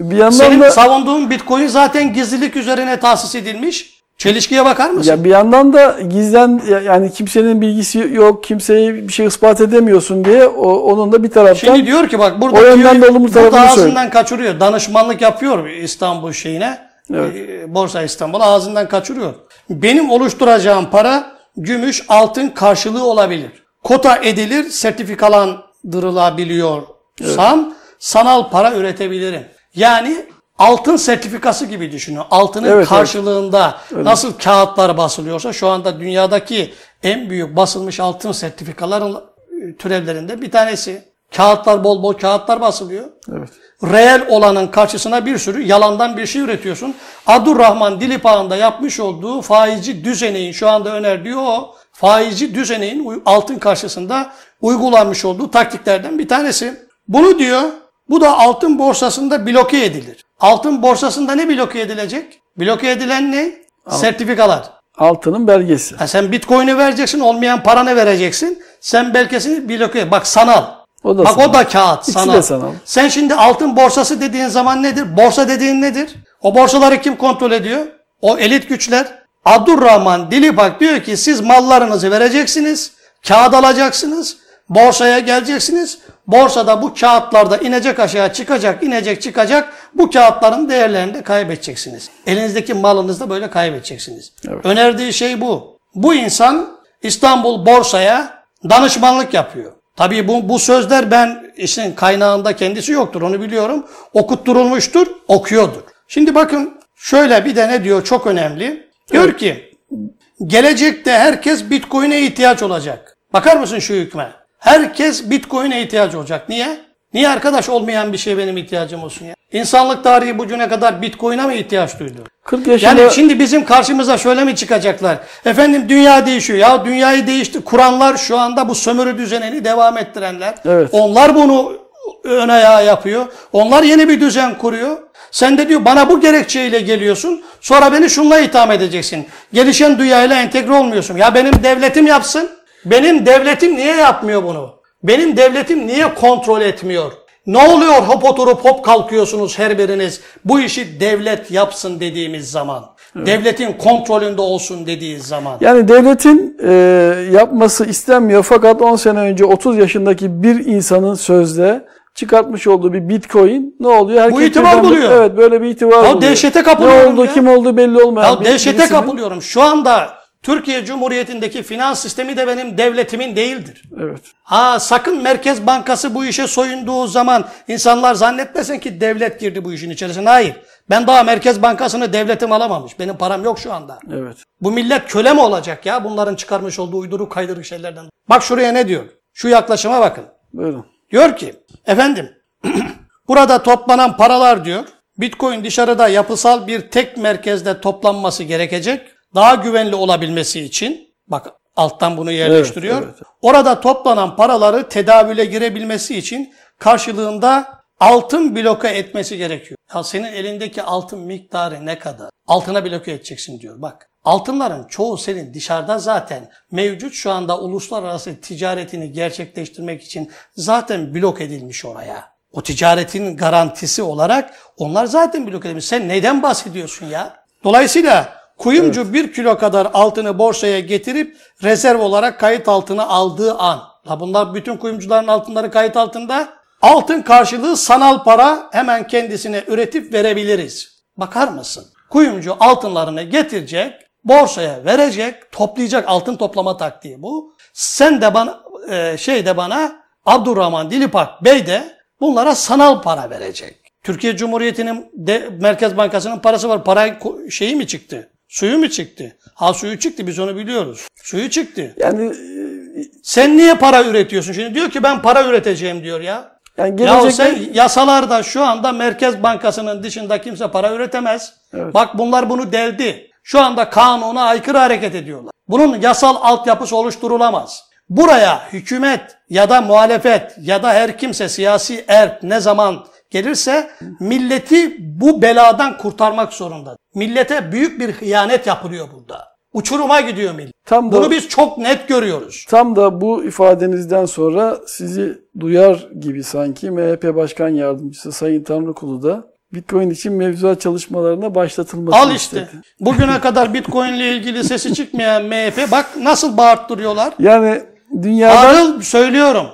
Bir yandan Senin da savunduğun Bitcoin zaten gizlilik üzerine tahsis edilmiş. Çelişkiye bakar mısın? ya bir yandan da gizlen ya- yani kimsenin bilgisi yok, kimseye bir şey ispat edemiyorsun diye o, onun da bir taraftan Şimdi diyor ki bak burada O yönden de olumlu burada tarafını ağzından söyle. kaçırıyor. Danışmanlık yapıyor İstanbul şeyine. Evet. e, Borsa İstanbul ağzından kaçırıyor. Benim oluşturacağım para gümüş altın karşılığı olabilir. Kota edilir, sertifikalandırılabiliyorsam sanal para üretebilirim. Yani altın sertifikası gibi düşünün. Altının Evet, evet. karşılığında nasıl kağıtlar basılıyorsa şu anda dünyadaki en büyük basılmış altın sertifikaların e, türevlerinden bir tanesi. Kağıtlar bol bol kağıtlar basılıyor. Evet. Reel olanın karşısına bir sürü yalandan bir şey üretiyorsun. Abdurrahman Dilipağ'ın yapmış olduğu faizci düzeneğin şu anda önerdiği o faizci düzeneğin altın karşısında uygulanmış olduğu taktiklerden bir tanesi. Bunu diyor, bu da altın borsasında bloke edilir. Altın borsasında ne bloke edilecek? Bloke edilen ne? Sertifikalar. Altının belgesi. Ha sen bitcoin'i vereceksin, olmayan paranı vereceksin. Sen belkesini bloke Bak sanal. O da Bak sanal. o da kağıt, İkisi sanal. de sanal. Sen şimdi altın borsası dediğin zaman nedir? Borsa dediğin nedir? O borsaları kim kontrol ediyor? O elit güçler. Abdurrahman Dilipak diyor ki siz mallarınızı vereceksiniz, kağıt alacaksınız, borsaya geleceksiniz. Borsada bu kağıtlarda inecek aşağı çıkacak, inecek çıkacak. Bu kağıtların değerlerini de kaybedeceksiniz. Elinizdeki malınızı da böyle kaybedeceksiniz. Evet. Önerdiği şey bu. Bu insan İstanbul borsaya danışmanlık yapıyor. Tabii bu, bu sözler ben işin kaynağında kendisi yoktur onu biliyorum. Okutturulmuştur, okuyordur. Şimdi bakın şöyle bir de ne diyor çok önemli. Diyor ki gelecekte herkes Bitcoin'e ihtiyaç olacak. Bakar mısın şu hükme? Herkes Bitcoin'e ihtiyaç olacak. Niye? Niye arkadaş olmayan bir şey benim ihtiyacım olsun ya? İnsanlık tarihi bugüne kadar Bitcoin'e mi ihtiyaç duydu? 40 yaşında Yani şimdi bizim karşımıza şöyle mi çıkacaklar? Efendim dünya değişiyor. Ya dünyayı değişti. Kuranlar şu anda bu sömürü düzenini devam ettirenler. Evet. Onlar bunu ön ayağı yapıyor. Onlar yeni bir düzen kuruyor. Sen de diyor bana bu gerekçeyle geliyorsun. Sonra beni şunla itham edeceksin. Gelişen dünyayla entegre olmuyorsun. Ya benim devletim yapsın. Benim devletim niye yapmıyor bunu? Benim devletim niye kontrol etmiyor? Ne oluyor hop oturup hop kalkıyorsunuz her biriniz? Bu işi devlet yapsın dediğimiz zaman. Devletin kontrolünde olsun dediği zaman. yani devletin e, yapması istenmiyor fakat 10 sene önce 30 yaşındaki bir insanın sözde çıkartmış olduğu bir bitcoin ne oluyor? Herkes itibar birden- buluyor. Evet böyle bir itibar Ya buluyor. dehşete kapılıyorum Ne oldu ya. kim oldu belli olmayan Ya bir- dehşete birisinin- kapılıyorum. Şu anda Türkiye Cumhuriyeti'ndeki finans sistemi de benim devletimin değildir. Evet. Ha sakın Merkez Bankası bu işe soyunduğu zaman insanlar zannetmesin ki devlet girdi bu işin içerisine. Hayır. Ben daha Merkez Bankası'nı devletim alamamış. Benim param yok şu anda. Evet. Bu millet köle mi olacak ya bunların çıkarmış olduğu uyduruk kaydırık şeylerden? Bak şuraya ne diyor? Şu yaklaşıma bakın. Buyurun. Diyor ki efendim burada toplanan paralar diyor Bitcoin dışarıda yapısal bir tek merkezde toplanması gerekecek. Daha güvenli olabilmesi için bak alttan bunu yerleştiriyor. Evet, evet. Orada toplanan paraları tedavüle girebilmesi için karşılığında altın bloke etmesi gerekiyor. Ya senin elindeki altın miktarı ne kadar? Altına bloke edeceksin diyor bak. Altınların çoğu senin dışarıda zaten mevcut şu anda uluslararası ticaretini gerçekleştirmek için zaten blok edilmiş oraya. O ticaretin garantisi olarak onlar zaten blok edilmiş. Sen neden bahsediyorsun ya? Dolayısıyla kuyumcu bir kilo kadar altını borsaya getirip rezerv olarak kayıt altına aldığı an. La bunlar bütün kuyumcuların altınları kayıt altında. Altın karşılığı sanal para hemen kendisine üretip verebiliriz. Bakar mısın? Kuyumcu altınlarını getirecek, borsaya verecek, toplayacak altın toplama taktiği bu. Sen de bana e, şey de bana Abdurrahman Dilipak Bey de bunlara sanal para verecek. Türkiye Cumhuriyeti'nin Merkez Bankası'nın parası var. Para şeyi mi çıktı? Suyu mu çıktı? Ha suyu çıktı biz onu biliyoruz. Suyu çıktı. Yani Sen niye para üretiyorsun? Şimdi diyor ki ben para üreteceğim diyor ya. yani Ya gelecekte sen yasalarda şu anda Merkez Bankası'nın dışında kimse para üretemez. Bak bunlar bunu deldi. Şu anda kanuna aykırı hareket ediyorlar. Bunun yasal altyapısı oluşturulamaz. Buraya hükümet ya da muhalefet ya da her kimse siyasi erk ne zaman gelirse milleti bu beladan kurtarmak zorunda. Millete büyük bir hıyanet yapılıyor burada. Uçuruma gidiyor millet. Tam da- Bunu biz çok net görüyoruz. Tam da bu ifadenizden sonra sizi duyar gibi sanki MHP Başkan Yardımcısı Sayın Tanrıkulu da Bitcoin için mevzuat çalışmalarına başlatılmasını Al işte. istedi. Bugüne kadar Bitcoin ile ilgili sesi çıkmayan MHP bak nasıl bağırttırıyorlar. Yani dünyadan Ağıl söylüyorum.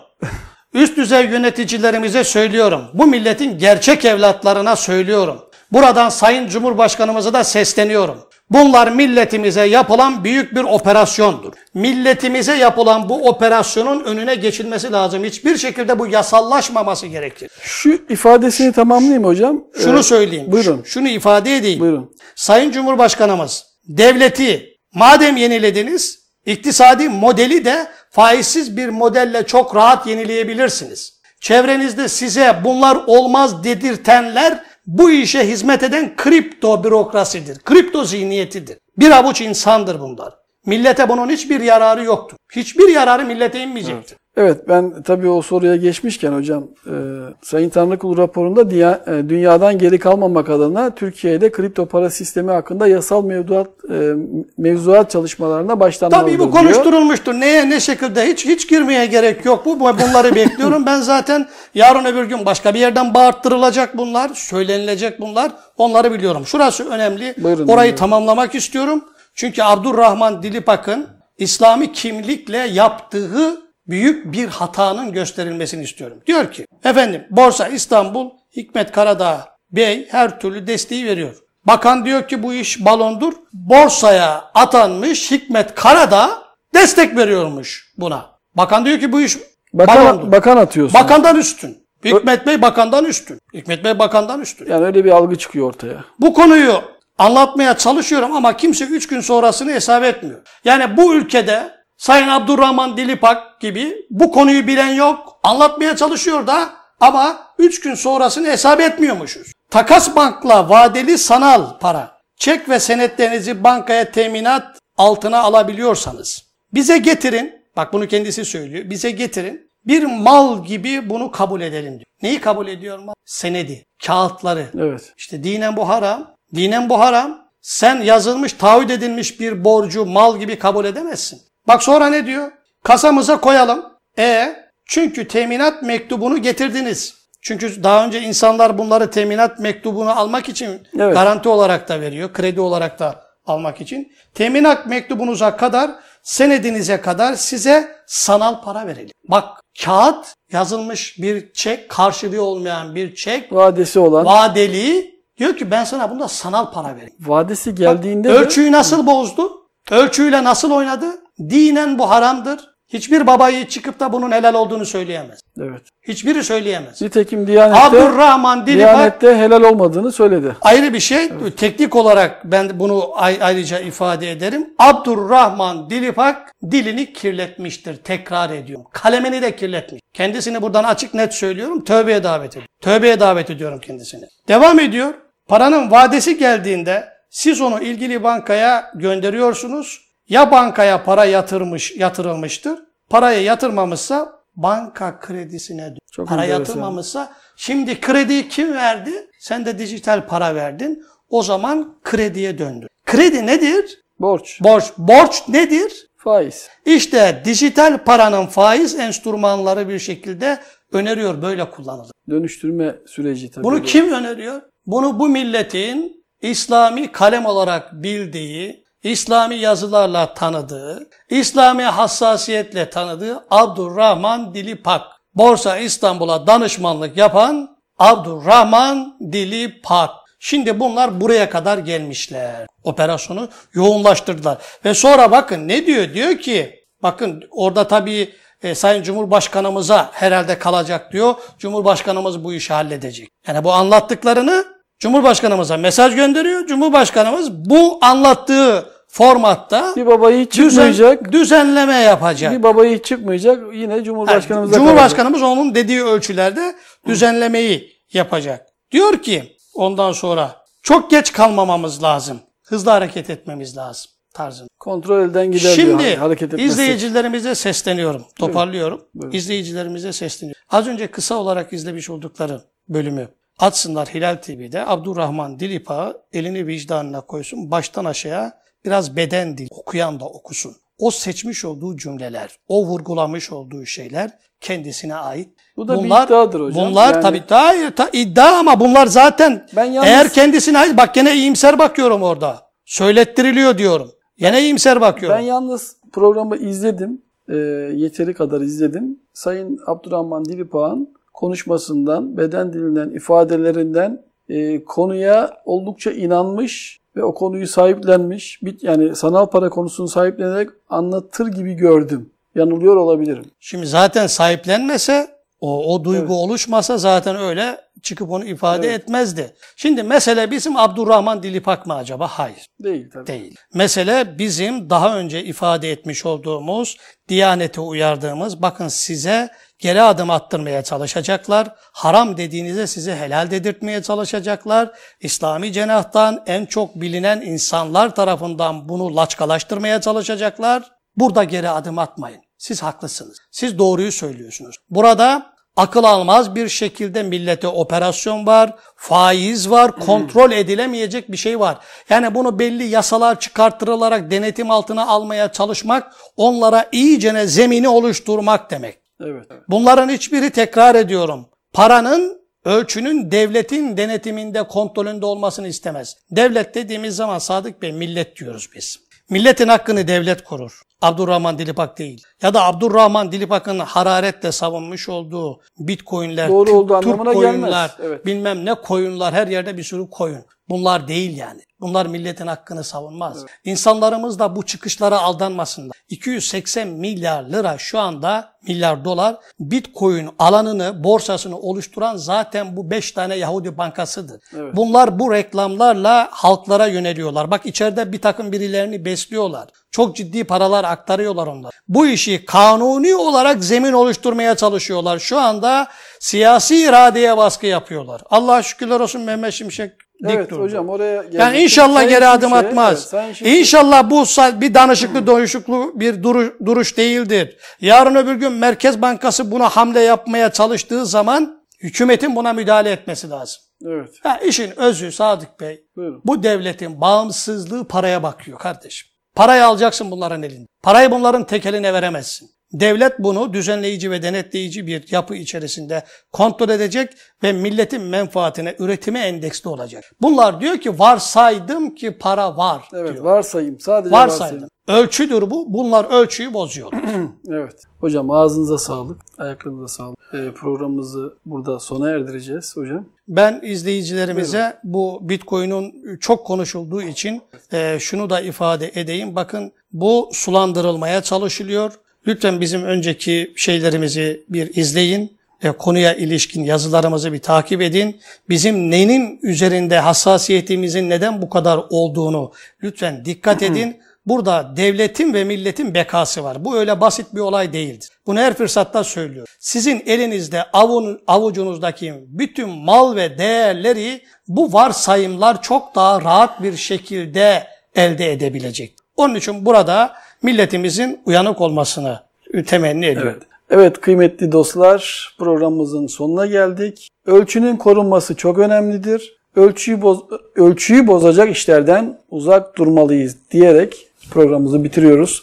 Üst düzey yöneticilerimize söylüyorum. Bu milletin gerçek evlatlarına söylüyorum. Buradan Sayın Cumhurbaşkanımıza da sesleniyorum. Bunlar milletimize yapılan büyük bir operasyondur. Milletimize yapılan bu operasyonun önüne geçilmesi lazım. Hiçbir şekilde bu yasallaşmaması gerekir. şu ifadesini tamamlayayım hocam. Şunu Ee, söyleyeyim. Buyurun. Şunu ifade edeyim. Buyurun. Sayın Cumhurbaşkanımız devleti madem yenilediniz iktisadi modeli de faizsiz bir modelle çok rahat yenileyebilirsiniz. çevrenizde size bunlar olmaz dedirtenler bu işe hizmet eden kripto bürokrasidir. Kripto zihniyetidir. Bir avuç insandır bunlar. Millete bunun hiçbir yararı yoktur. Hiçbir yararı millete inmeyecektir. Evet ben tabii o soruya geçmişken hocam e, Sayın Tanrıkulu raporunda diya, e, dünyadan geri kalmamak adına Türkiye'de kripto para sistemi hakkında yasal mevduat e, mevzuat çalışmalarına başlanmalıdır Tabii bu diyor. konuşturulmuştur. Neye ne şekilde hiç hiç girmeye gerek yok. Bu bunları bekliyorum. Ben zaten yarın öbür gün başka bir yerden bağırttırılacak bunlar, söylenilecek bunlar. Onları biliyorum. Şurası önemli. Buyurun, Orayı buyurun. tamamlamak istiyorum. Çünkü Abdurrahman Dilipak'ın İslami kimlikle yaptığı büyük bir hatanın gösterilmesini istiyorum. Diyor ki, efendim Borsa İstanbul Hikmet Karadağ Bey her türlü desteği veriyor. Bakan diyor ki bu iş balondur. Borsaya atanmış Hikmet Karadağ destek veriyormuş buna. Bakan diyor ki bu iş balondur. Bakan, bakan atıyorsun. Bakandan üstün. Hikmet Bey bakandan üstün. Hikmet Bey bakandan üstün. Yani öyle bir algı çıkıyor ortaya. Bu konuyu anlatmaya çalışıyorum ama kimse üç gün sonrasını hesap etmiyor. Yani bu ülkede Sayın Abdurrahman Dilipak gibi bu konuyu bilen yok. Anlatmaya çalışıyor da ama üç gün sonrasını hesap etmiyormuşuz. Takas bankla vadeli sanal para, çek ve senetlerinizi bankaya teminat altına alabiliyorsanız bize getirin, bak bunu kendisi söylüyor, bize getirin bir mal gibi bunu kabul edelim diyor. Neyi kabul ediyor mal? Senedi, kağıtları. Evet. İşte dinen bu haram. Dinen bu haram. Sen yazılmış, taahhüt edilmiş bir borcu mal gibi kabul edemezsin. Bak sonra ne diyor? Kasamıza koyalım. E çünkü teminat mektubunu getirdiniz. Çünkü daha önce insanlar bunları teminat mektubunu almak için Evet. garanti olarak da veriyor. Kredi olarak da almak için. Teminat mektubunuza kadar, senedinize kadar size sanal para verelim. Bak kağıt yazılmış bir çek, karşılığı olmayan bir çek, Vadesi olan. vadeli diyor ki ben sana bunda sanal para vereyim. vadesi geldiğinde de Ölçüyü nasıl bozdu? Ölçüyle nasıl oynadı? Dinen bu haramdır. Hiçbir babayı çıkıp da bunun helal olduğunu söyleyemez. evet. Hiçbiri söyleyemez. Nitekim Diyanet'te, Abdurrahman Dilipak Diyanet'te helal olmadığını söyledi. ayrı bir şey. Teknik olarak ben bunu ay- ayrıca ifade ederim. Abdurrahman Dilipak dilini kirletmiştir. Tekrar ediyorum. Kalemini de kirletmiş. Kendisini buradan açık net söylüyorum. Tövbeye davet ediyorum. Tövbeye davet ediyorum kendisini. Devam ediyor. Paranın vadesi geldiğinde siz onu ilgili bankaya gönderiyorsunuz. Ya bankaya para yatırmış yatırılmıştır. Parayı yatırmamışsa banka kredisine Çok para enteresan. yatırmamışsa şimdi krediyi kim verdi? Sen de dijital para verdin. O zaman krediye döndün. Kredi nedir? Borç, Borç. Borç nedir? faiz. İşte dijital paranın faiz enstrümanları bir şekilde öneriyor böyle kullanılır. Dönüştürme süreci tabii. Bunu bu. kim öneriyor? Bunu bu milletin İslami kalem olarak bildiği, İslami yazılarla tanıdığı, İslami hassasiyetle tanıdığı Abdurrahman Dilipak. Borsa İstanbul'a danışmanlık yapan Abdurrahman Dilipak. Şimdi bunlar buraya kadar gelmişler. Operasyonu yoğunlaştırdılar. Ve sonra bakın ne diyor? Diyor ki bakın orada tabii e, Sayın Cumhurbaşkanımıza herhalde kalacak diyor. Cumhurbaşkanımız bu işi halledecek. Yani bu anlattıklarını Cumhurbaşkanımıza mesaj gönderiyor. Cumhurbaşkanımız bu anlattığı formatta Bir babayı hiç düzen, çıkmayacak. düzenleme yapacak. Bir babayı hiç çıkmayacak. Yine Cumhurbaşkanımıza kalacak. Cumhurbaşkanımız onun dediği ölçülerde düzenlemeyi yapacak. Diyor ki ondan sonra çok geç kalmamamız lazım. Hızlı hareket etmemiz lazım tarzında. Kontrol elden gider diyor. Şimdi Hareket etmezsek. izleyicilerimize sesleniyorum. Toparlıyorum. İzleyicilerimize sesleniyorum. Az önce kısa olarak izlemiş oldukları bölümü açsınlar Hilal TV'de. Abdurrahman Dilipak'ı elini vicdanına koysun. Baştan aşağıya biraz beden dil okuyan da okusun. O seçmiş olduğu cümleler, o vurgulamış olduğu şeyler kendisine ait. Bu da bir iddiadır hocam. Bunlar Yani- tabii hayır, ta, iddia ama bunlar zaten Ben yalnız- eğer kendisine ait bak gene iyimser bakıyorum orada. Söylettiriliyor diyorum. Gene iyimser bakıyorum. Ben yalnız programı izledim. E, yeteri kadar izledim. Sayın Abdurrahman Dilipak'ın konuşmasından, beden dilinden, ifadelerinden e, konuya oldukça inanmış ve o konuyu sahiplenmiş. Bir, yani sanal para konusunu sahiplenerek anlatır gibi gördüm. Yanılıyor olabilirim. Şimdi zaten sahiplenmese, o, o duygu oluşmasa zaten öyle çıkıp onu ifade Evet. etmezdi. Şimdi mesele bizim Abdurrahman Dilipak mı acaba? Hayır. Değil tabii. Değil. Mesele bizim daha önce ifade etmiş olduğumuz, Diyanete uyardığımız, bakın size geri adım attırmaya çalışacaklar. Haram dediğinize size helal dedirtmeye çalışacaklar. İslami cenahtan en çok bilinen insanlar tarafından bunu laçkalaştırmaya çalışacaklar. Burada geri adım atmayın. Siz haklısınız. Siz doğruyu söylüyorsunuz. Burada akıl almaz bir şekilde millete operasyon var, faiz var, kontrol edilemeyecek bir şey var. Yani bunu belli yasalar çıkarttırılarak denetim altına almaya çalışmak, onlara iyicene zemini oluşturmak demek. Evet. Bunların hiçbiri tekrar ediyorum. Paranın ölçünün devletin denetiminde, kontrolünde olmasını istemez. Devlet dediğimiz zaman Sadık Bey millet diyoruz biz. Milletin hakkını devlet korur. Abdurrahman Dilipak değil. Ya da Abdurrahman Dilipak'ın hararetle savunmuş olduğu bitcoinler, Doğru Türk- Türk koyunlar. Evet. bilmem ne koyunlar, her yerde bir sürü koyun. Bunlar değil yani. Bunlar milletin hakkını savunmaz. İnsanlarımız da bu çıkışlara aldanmasınlar. 280 milyar lira şu anda milyar dolar Bitcoin alanını, borsasını oluşturan zaten bu 5 tane Yahudi bankasıdır. Evet. Bunlar bu reklamlarla halklara yöneliyorlar. Bak içeride bir takım birilerini besliyorlar. Çok ciddi paralar aktarıyorlar onlar. Bu işi kanuni olarak zemin oluşturmaya çalışıyorlar. Şu anda siyasi iradeye baskı yapıyorlar. Allah'a şükürler olsun Mehmet Şimşek dik Evet durdu. hocam oraya Yani inşallah geri adım Şimşek, atmaz. evet, Sayın Şimşek- İnşallah bu bir danışıklı doyuşuklu bir duru- duruş değildir. Yarın öbür gün Merkez Bankası buna hamle yapmaya çalıştığı zaman hükümetin buna müdahale etmesi lazım. Evet. Ya işin özü Sadık Bey, Buyurun. bu devletin bağımsızlığı paraya bakıyor kardeşim. Parayı alacaksın bunların elinde. Parayı bunların tek eline veremezsin. Devlet bunu düzenleyici ve denetleyici bir yapı içerisinde kontrol edecek ve milletin menfaatine, üretime endeksli olacak. Bunlar diyor ki varsaydım ki para var Evet diyor. varsayım. Sadece varsayım. Varsaydım. Ölçüdür bu. Bunlar ölçüyü bozuyorlar. Evet. Hocam ağzınıza sağlık. Ayaklarınıza sağlık. Ee, programımızı burada sona erdireceğiz hocam. Ben izleyicilerimize bu Bitcoin'in çok konuşulduğu için e, şunu da ifade edeyim. Bakın bu sulandırılmaya çalışılıyor. Lütfen bizim önceki şeylerimizi bir izleyin. E, konuya ilişkin yazılarımızı bir takip edin. Bizim neyin üzerinde hassasiyetimizin neden bu kadar olduğunu lütfen dikkat edin. Burada devletin ve milletin bekası var. Bu öyle basit bir olay değildir. Bunu her fırsatta söylüyorum. Sizin elinizde avun, avucunuzdaki bütün mal ve değerleri bu varsayımlar çok daha rahat bir şekilde elde edebilecek. Onun için burada milletimizin uyanık olmasını temenni ediyorum. Evet. Evet kıymetli dostlar programımızın sonuna geldik. Ölçünün korunması çok önemlidir. Ölçüyü, boz, ölçüyü bozacak işlerden uzak durmalıyız diyerek programımızı bitiriyoruz.